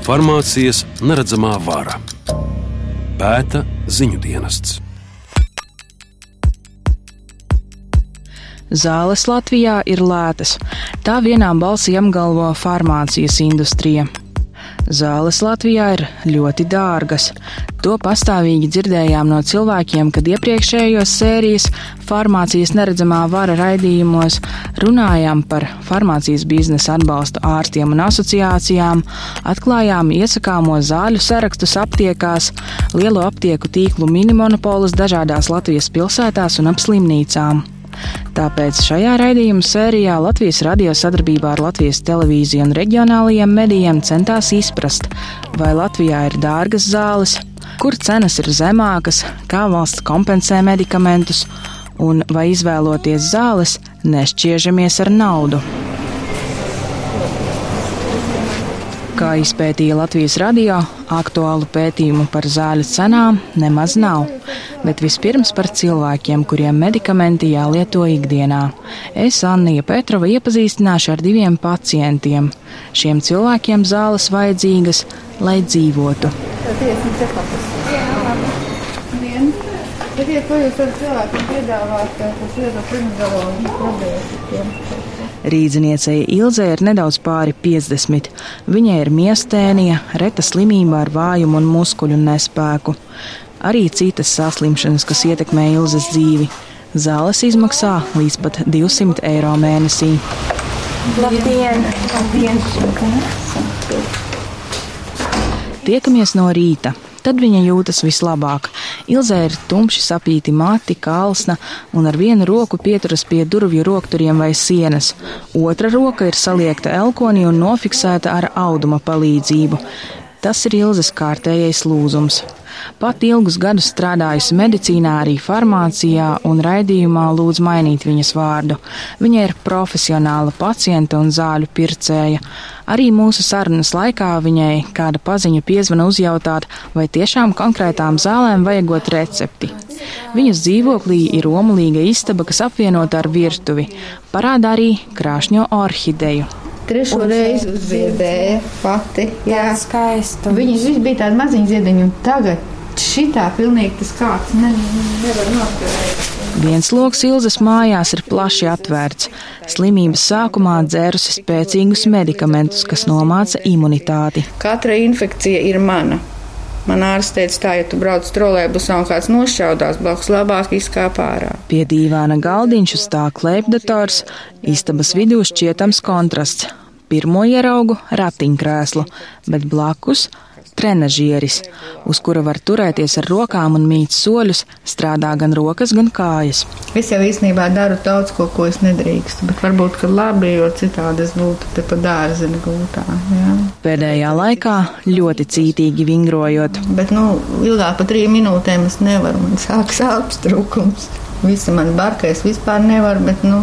Farmācijas neredzamā vara pēta ziņu dienests. Zāles Latvijā ir lētas. Tā vienā balsī apgalvo farmācijas industrija. Zāles Latvijā ir ļoti dārgas. To pastāvīgi dzirdējām no cilvēkiem, kad iepriekšējos sērijas farmācijas neredzamā vara raidījumos runājām par farmācijas biznesa atbalstu ārstiem un asociācijām, atklājām iesakāmo zāļu sarakstus aptiekās, lielo aptieku tīklu minimonopolius dažādās Latvijas pilsētās un ap slimnīcām. Tāpēc šajā raidījuma sērijā Latvijas radio sadarbībā ar Latvijas televīziju un reģionālajiem medijiem centās izprast, vai Latvijā ir dārgas zāles, kur cenas ir zemākas, kā valsts kompensē medikamentus, un vai izvēloties zāles, nešķiežamies ar naudu. Kā izpētīja Latvijas radio, aktuālu pētījumu par zāļu cenām nemaz nav, bet vispirms par cilvēkiem, kuriem medikamenti jālieto ikdienā. Es, Annija Petrova, iepazīstināšu ar diviem pacientiem. Šiem cilvēkiem zāles vajadzīgas, lai dzīvotu. Sakiet, ko jūs varat cilvēkiem piedāvāt, kas iedod primizolonu probiotikiem? Rīdziniecei Ilzē ir nedaudz pāri 50. Viņai ir miestēnija, reta slimība ar vājumu un muskuļu nespēku. Arī citas saslimšanas, kas ietekmē Ilzes dzīvi. Zāles izmaksā līdz pat 200 eiro mēnesī. Labdien! Labdien! Tiekamies no rīta. Tad viņa jūtas vislabāk. Ilzē ir tumši sapīti mati, kalsna un ar vienu roku pieturas pie durvju rokturiem vai sienas. Otra roka ir saliekta elkonī un nofiksēta ar auduma palīdzību. Tas ir Ilzes kārtējais lūzums. Pat ilgus gadus strādājusi medicīnā, arī farmācijā un raidījumā lūdz mainīt viņas vārdu. Viņa ir profesionāla pacienta un zāļu pircēja. Arī mūsu sarunas laikā viņai kāda paziņa piezvana uzjautāt, vai tiešām konkrētām zālēm vajagot recepti. Viņas dzīvoklī ir omulīga istaba, kas apvienota ar virtuvi. Parādā arī krāšņo orhideju. Trešo reizi uzziedēja pati. Jā, skaisti. Viņas viss bija tādi maziņi ziediņi, un tagad šitā pilnīgi tas kāds ne, nevar noturēt. Viens lokus Ilzas mājās ir plaši atvērts. Slimības sākumā dzērusi spēcīgus medikamentus, kas nomāca imunitāti. Katra infekcija ir mana. Man ārsts teica, tā, ja tu brauc trolēbusā un kāds nošķaudās blakus, labāk izkāp ārā. Pie dīvāna galdiņš stāv klēpdators, istabas vidū šķietams kontrasts. Pirmo ieraugu ratiņkrēslu, bet blakus trenažieris, uz kura var turēties ar rokām un mīt soļus, strādā gan rokas, gan kājas. Es jau īstenībā daru daudz ko, ko es nedrīkstu, bet varbūt, ka labi, jo citādi es būtu te pa dārzini gultā. Jā. Pēdējā laikā ļoti cītīgi vingrojot. Bet, nu, ilgāk par trim minūtēm es nevaru, man sāk sāpes trūkums. Visi man barka, es vispār nevaru, bet, nu.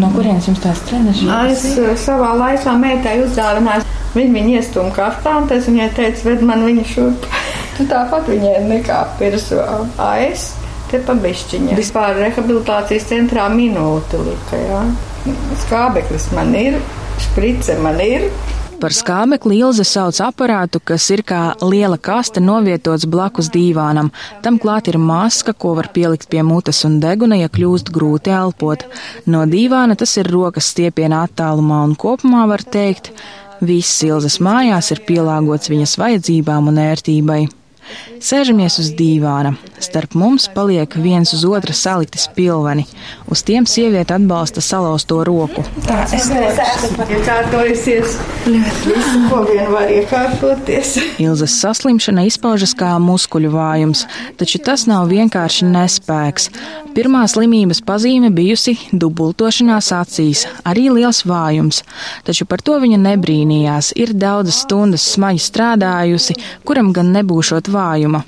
No kurienes jums tās trenažieris? Es uh, savā laikā meitai uzdāvināju. Viņa viņu iestūma kaftā, un es viņai teicu, ved man viņa šurp. Tu tāpat viņai nekā pirsā. Aiz, te pabišķiņa. Vispār rehabilitācijas centrā minūte lika, jā. Skābeklis man ir, šprice man ir. Par skābekli Ilze sauc aparātu, kas ir kā liela kaste novietots blakus dīvānam. Tam klāt ir maska, ko var pielikt pie mutes un deguna, ja kļūst grūti elpot. No dīvāna tas ir rokas stiepiena attālumā un kopumā var teikt, viss Ilzes mājās ir pielāgots viņas vajadzībām un ērtībai. Sēžamies uz dīvāna. Starp mums paliek viens uz otra salikti spilveni. Uz tiem sieviete atbalsta salauzto roku. Tā es esmu iekārtojusies. Visu, ko vien var iekārtoties. Ilzas saslimšana izpaužas kā muskuļu vājums, taču tas nav vienkārši nespēks. Pirmā slimības pazīme bijusi dubultošanās acīs, arī liels vājums, taču par to viņa nebrīnījās. Ir daudzas stundas smagi strādājusi, kuram gan nebūšot vājuma.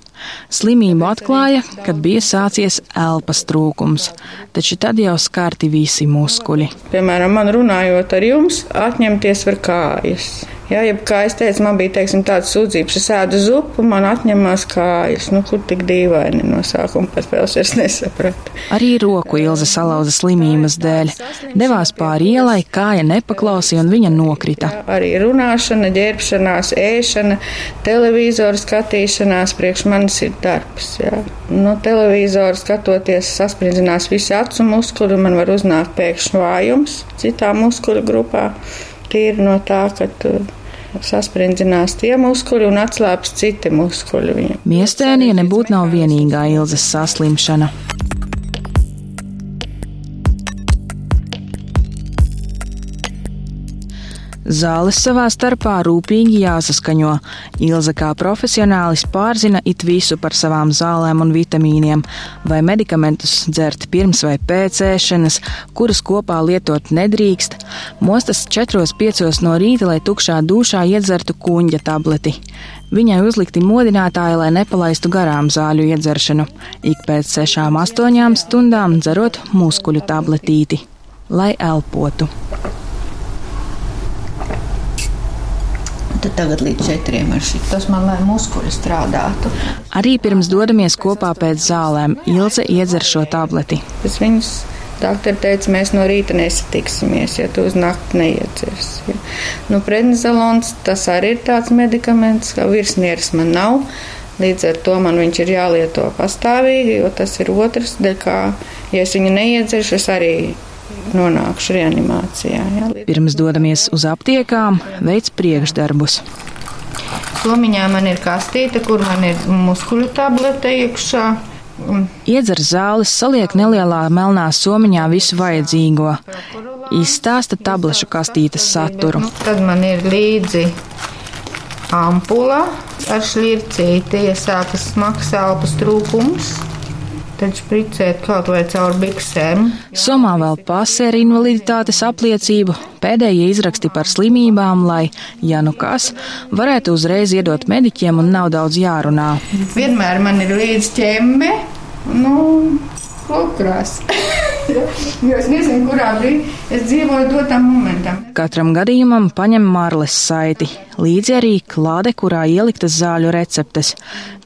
Slimību atklāja, kad bija sācies elpas trūkums, taču tad jau skarti visi muskuļi. Piemēram, man runājot ar jums, atņemties var kājas. Jā, ja kā es teicu, man bija teiksim, tāds sūdzības, es ēdu zupu, man atņemās kājas. Nu, kur tik dīvaini no sākuma pat vēl es nesapratu. Arī roku Ilze salauza slimības dēļ. Devās pāri ielai, kāja nepaklausīja un viņa nokrita. Jā, arī runāšana, ģērbšanās, ēšana, televizoru skatīšanās priekš manis ir darbs. Jā. No televizoru skatoties, sasprindzinās visi acu muskuļi, man var uznākt pēkšņi vājums citā muskuļu grupā. Tīri no tā, ka tu sasprindzinās tie muskuļi un atslābs citi muskuļi. Miestēnija nebūtu nav vienīgā ilzas saslimšana. Zāles savā starpā rūpīgi jāsaskaņo. Ilza kā profesionālis pārzina it visu par savām zālēm un vitamīniem, vai medikamentus dzert pirms vai pēc ēšanas, kurus kopā lietot nedrīkst. Mostas 4-5 no rīta, lai tukšā dušā iedzertu kuņģa tableti. Viņai uzlikti modinātāji, lai nepalaistu garām zāļu iedzeršanu, ik pēc 6-8 stundām dzerot muskuļu tabletīti, lai elpotu. Tad tagad līdz četriem ar šī. Tas man, lai muskuļi strādātu. Arī pirms dodamies kopā pēc zālēm, Ilze iedzer šo tableti. Es viņus Doktori teica, mēs no rīta nesatiksimies, ja tu uz nakti neiedzers. Ja. Nu, prednizolons, tas arī ir tāds medikaments, kā virsnieris man nav. Līdz ar to man viņš ir jālieto pastāvīgi, jo tas ir otrs, dēļ kā, ja es viņu neiedzeršu, es arī nonākšu reanimācijā. Ja. Pirms dodamies uz aptiekām, veids priekšdarbus. Somiņā man ir kastīte, kur man ir muskuļu tablete iekšā. Iedzer zāles, saliek nelielā melnā somiņā visu vajadzīgo. Izstāsta tablešu kastītes saturu. Tad man ir līdzi ampula ar šlircīti, ja sākas smags elpas trūkums tad spricēt kaut vai caur biksēm. Somā vēl pasē ar invaliditātes apliecību, pēdējie izraksti par slimībām, lai, ja nu kas, varētu uzreiz iedot mediķiem un nav daudz jārunā. Vienmēr man ir līdz ķemme, nu, lūkrās. Jo es nezinu, kurā brīdī es dzīvoju dotam momentam. Katram gadījumam paņem marles saiti, līdzi arī klāde, kurā ieliktas zāļu receptes.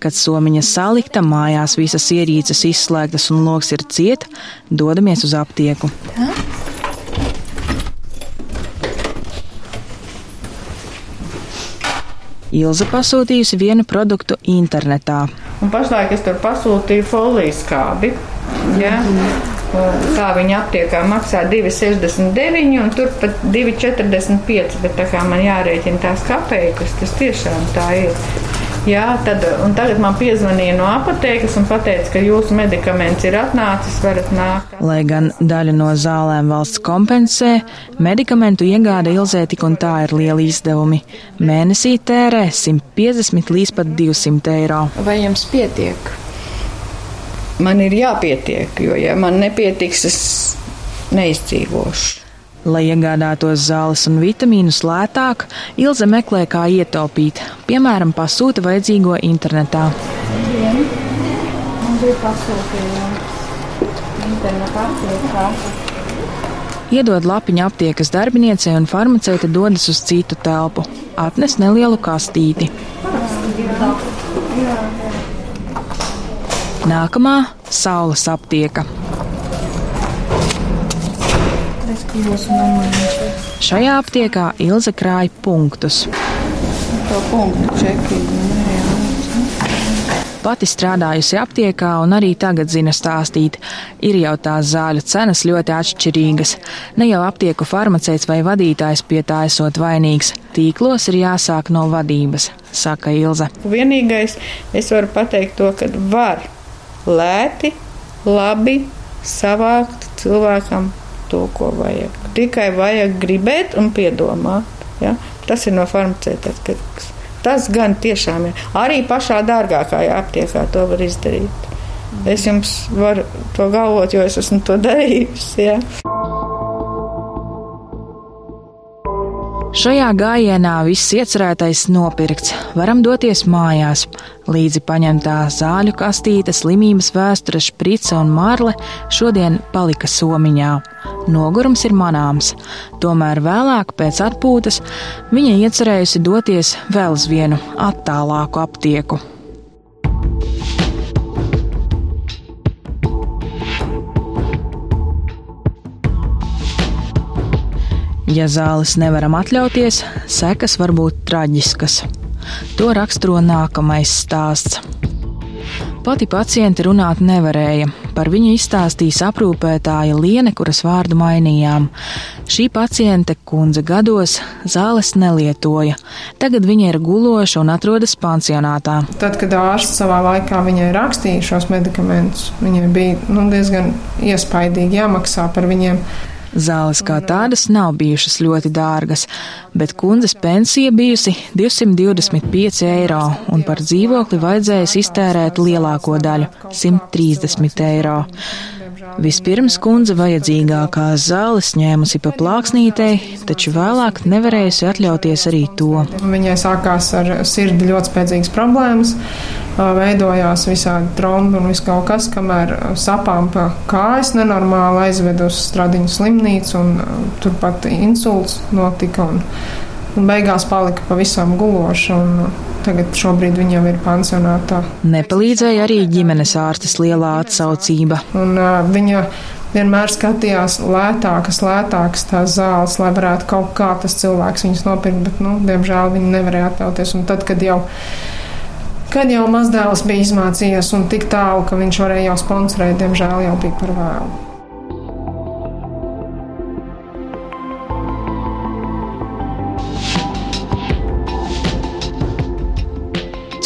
Kad somiņa salikta, mājās visas ierīces izslēgtas un loks ir ciet, dodamies uz aptieku. Ha? Ilza pasūtījusi vienu produktu internetā. Un pašlaik es tur pasūtīju folijas kādi. Ja? Tā viņa aptiekā maksā 2,69 un turpat 2,45. Bet tā kā man jārēķina tās kapeikas, tas tiešām tā ir. Jā, tad, tagad man piezvanīja no apotēkas un teica, ka jūsu medikaments ir atnācis, varat nākt. Lai gan daļu no zālēm valsts kompensē, medikamentu iegāde Ilzē tik un tā ir lieli izdevumi. Mēnesī tērē 150 līdz pat 200 eiro. Vai jums pietiek? Man ir jāpietiek, jo ja man nepietiks, es neizdzīvošu. Lai iegādātos zāles un vitamīnus lētāk, Ilze meklē, kā ietaupīt. Piemēram, pasūta vajadzīgo internetā. Iedod lapiņu aptiekas darbiniecei un farmaceite dodas uz citu telpu. Atnes nelielu kastīti. Nākamā - saules aptieka. Šajā aptiekā Ilze krāja punktus. Pati strādājusi aptiekā un arī tagad zina stāstīt. Ir jau tās zāļu cenas ļoti atšķirīgas. Ne jau aptieku farmaceits vai vadītājs pie tā esot vainīgs. Tīklos ir jāsāk no vadības, saka Ilze. Vienīgais, es varu pateikt to, ka var lēti, labi savākt cilvēkam to, ko vajag. Tikai vajag gribēt un piedomāt. Ja? Tas ir no farmaceita atkarīgs. Tas gan tiešām ir. Arī pašā dārgākajā aptiekā to var izdarīt. Es jums varu to galvot, jo es esmu to darījusi. Ja? Šajā gājienā viss iecerētais nopirkts, varam doties mājās. Līdzi paņemtā zāļu kastīte, slimības vēsture, šprice un marle šodien palika somiņā. Nogurums ir manāms, tomēr vēlāk, pēc atpūtas, viņa iecerējusi doties vēl uz vienu attālāku aptieku. Ja zāles nevaram atļauties, sekas var būt traģiskas. To raksturo nākamais stāsts. Pati pacienti runāt nevarēja. Par viņu izstāstīja aprūpētāja Liene, kuras vārdu mainījām. Šī paciente, kundze gados, zāles nelietoja. Tagad viņa ir guloša un atrodas pansionātā. Tad, kad ārsts savā laikā viņai rakstīja šos medikamentus, viņai bija nu, diezgan iespaidīgi jāmaksā par viņiem. Zāles kā tādas nav bijušas ļoti dārgas, bet kundzes pensija bijusi 225 eiro, un par dzīvokli vajadzējis iztērēt lielāko daļu - 130 eiro. Vispirms kundze vajadzīgākās zāles ņēmusi pa plāksnītei, taču vēlāk nevarējusi atļauties arī to. Viņai sākās ar sirdi ļoti spēcīgas problēmas, veidojās visādi trombi un viss kaut kas, kamēr sapām pa kājas nenormāli aizved uz stradiņu slimnīcu un turpat insults notika un, un beigās palika pavisam guloša. Un, Tagad šobrīd viņa jau ir pansionātā. Nepalīdzēja arī ģimenes ārstes lielā atsaucība. Un, uh, viņa vienmēr skatījās lētākas, lētākas tās zāles, lai varētu kaut kā tas cilvēks viņas nopirkt, bet, nu, diemžēl viņi nevarēja atļauties. Un tad, kad jau Kad jau mazdēls bija izmācījies un tik tālu, ka viņš varēja jau sponsorēt, diemžēl jau bija par vēlu.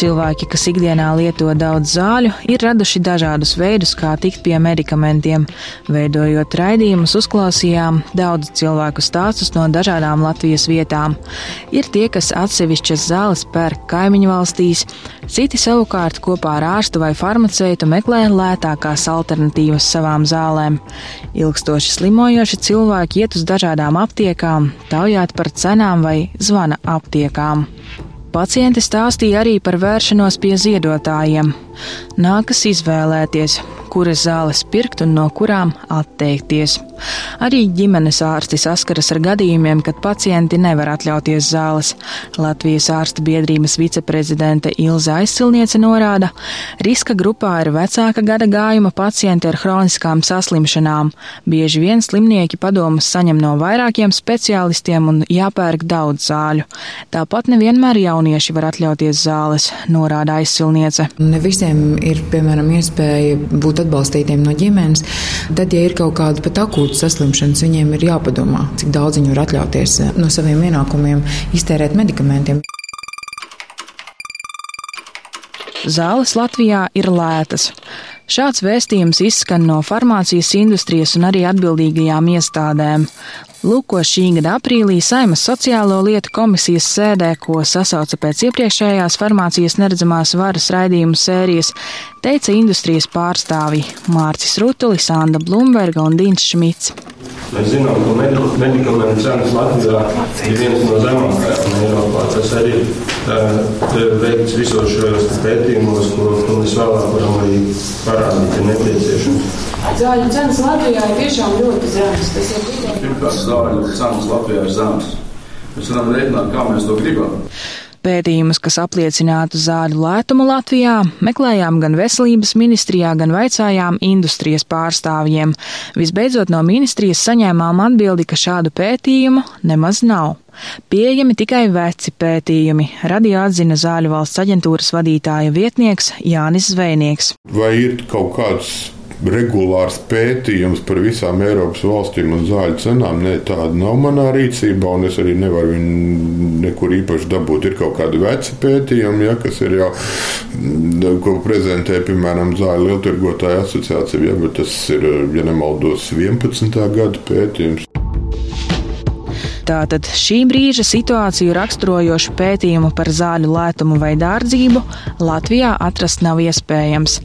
Cilvēki, kas ikdienā lieto daudz zāļu, ir raduši dažādus veidus, kā tikt pie medikamentiem. Veidojot raidījumus, uzklausījām daudz cilvēku stāstus no dažādām Latvijas vietām. Ir tie, kas atsevišķas zāles pērk kaimiņu valstīs, citi savukārt kopā ar ārstu vai farmaceitu meklē lētākās alternatīvas savām zālēm. Ilgstoši slimojoši cilvēki iet uz dažādām aptiekām, taujāt par cenām vai zvana aptiekām. Pacienti stāstīja arī par vēršanos pie ziedotājiem. Nākas izvēlēties, kuras zāles pirkt un no kurām atteikties. Arī ģimenes ārsti saskaras ar gadījumiem, kad pacienti nevar atļauties zāles. Latvijas ārsta biedrības viceprezidente Ilza Aizsilniece norāda, riska grupā ir vecāka gada gājuma pacienti ar hroniskām saslimšanām. Bieži vien slimnieki padomus saņem no vairākiem speciālistiem un jāpērk daudz zāļu. Tāpat nevienmēr jaunieši var atļauties zāles, norāda Aizsilniece. Ne visiem ir, piemēram, iespēja būt atbalstītiem no ģimenes. Tad, ja ir kaut kāda pat akūta saslimšanas, viņiem ir jāpadomā, cik daudz viņi var atļauties eh, no saviem ienākumiem iztērēt medikamentiem. Zāles Latvijā ir lētas. Šāds vēstījums izskan no farmācijas industrijas un arī atbildīgajām iestādēm. Lūk, ko šī gada aprīlī Saimas sociālo lietu komisijas sēdē, ko sasauca pēc iepriekšējās farmācijas neredzamās varas raidījumu sērijas, teica industrijas pārstāvji Mārcis Rutulis, Anda Blumberga un Dīns Šmits. Mēs zinām, ka medikamentu cenas Latvijā ir viens no zemākajām Eiropā. Tas arī ir veikts visos šajos pētījumos, ko, ko mēs vēlāk varam arī parādīt, ir nepieciešams. Zāļu cenas Latvijā ir tiešām ļoti zemas. Tas ir pirmkārt zāļu cenas Latvijā ir zemas. Mēs varam rēķināt, kā mēs to gribam. Pētījumus, kas apliecinātu zāļu lētumu Latvijā, meklējām gan veselības ministrijā, gan vaicājām industrijas pārstāvjiem. Visbeidzot, no ministrijas saņēmām atbildi, ka šādu pētījumu nemaz nav. Pieejami tikai veci pētījumi, radio atzina Zāļu valsts aģentūras vadītāja vietnieks Jānis Zvejnieks. Vai ir kaut kāds regulārs pētījums par visām Eiropas valstīm un zāļu cenām. Nē, tāda nav manā rīcībā, un es arī nevaru viņu nekur īpaši dabūt. Ir kaut kādi veci pētījumi, ja, kas ir jau, ko prezentē, piemēram, Zāļu lieltirgotāju asociācija, ja, bet tas ir, ja nemaldos, 11. gada pētījums. Tātad šī brīža situāciju raksturojošu pētījumu par zāļu lētumu vai dārdzību Latvijā atrast nav iespējams.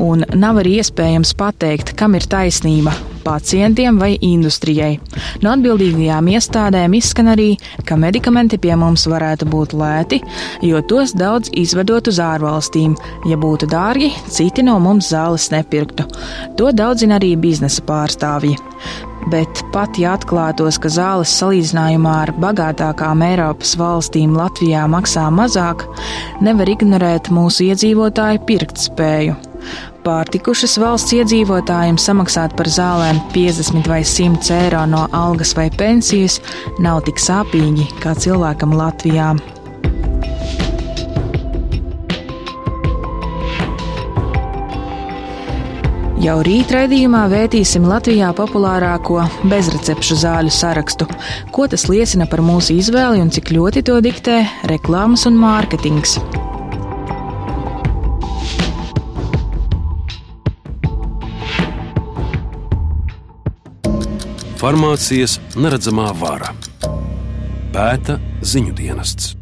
Un nav arī iespējams pateikt, kam ir taisnība pacientiem vai industrijai. No atbildīgajām iestādēm izskan arī, ka medikamenti pie mums varētu būt lēti, jo tos daudz izvedot uz ārvalstīm. Ja būtu dārgi, citi no mums zāles nepirktu. To daudzina arī biznesa pārstāvji. Bet pat ja atklātos, ka zāles salīdzinājumā ar bagātākām Eiropas valstīm Latvijā maksā mazāk, nevar ignorēt mūsu iedzīvotāju pirktspēju. Pārtikušas valsts iedzīvotājiem samaksāt par zālēm 50 vai 100 eiro no algas vai pensijas nav tik sāpīgi kā cilvēkam Latvijā. Jau rīt raidījumā vētīsim Latvijā populārāko bezrecepšu zāļu sarakstu, ko tas liecina par mūsu izvēli un cik ļoti to diktē reklāmas un mārketings. Farmācijas neredzamā vara pēta ziņu dienests.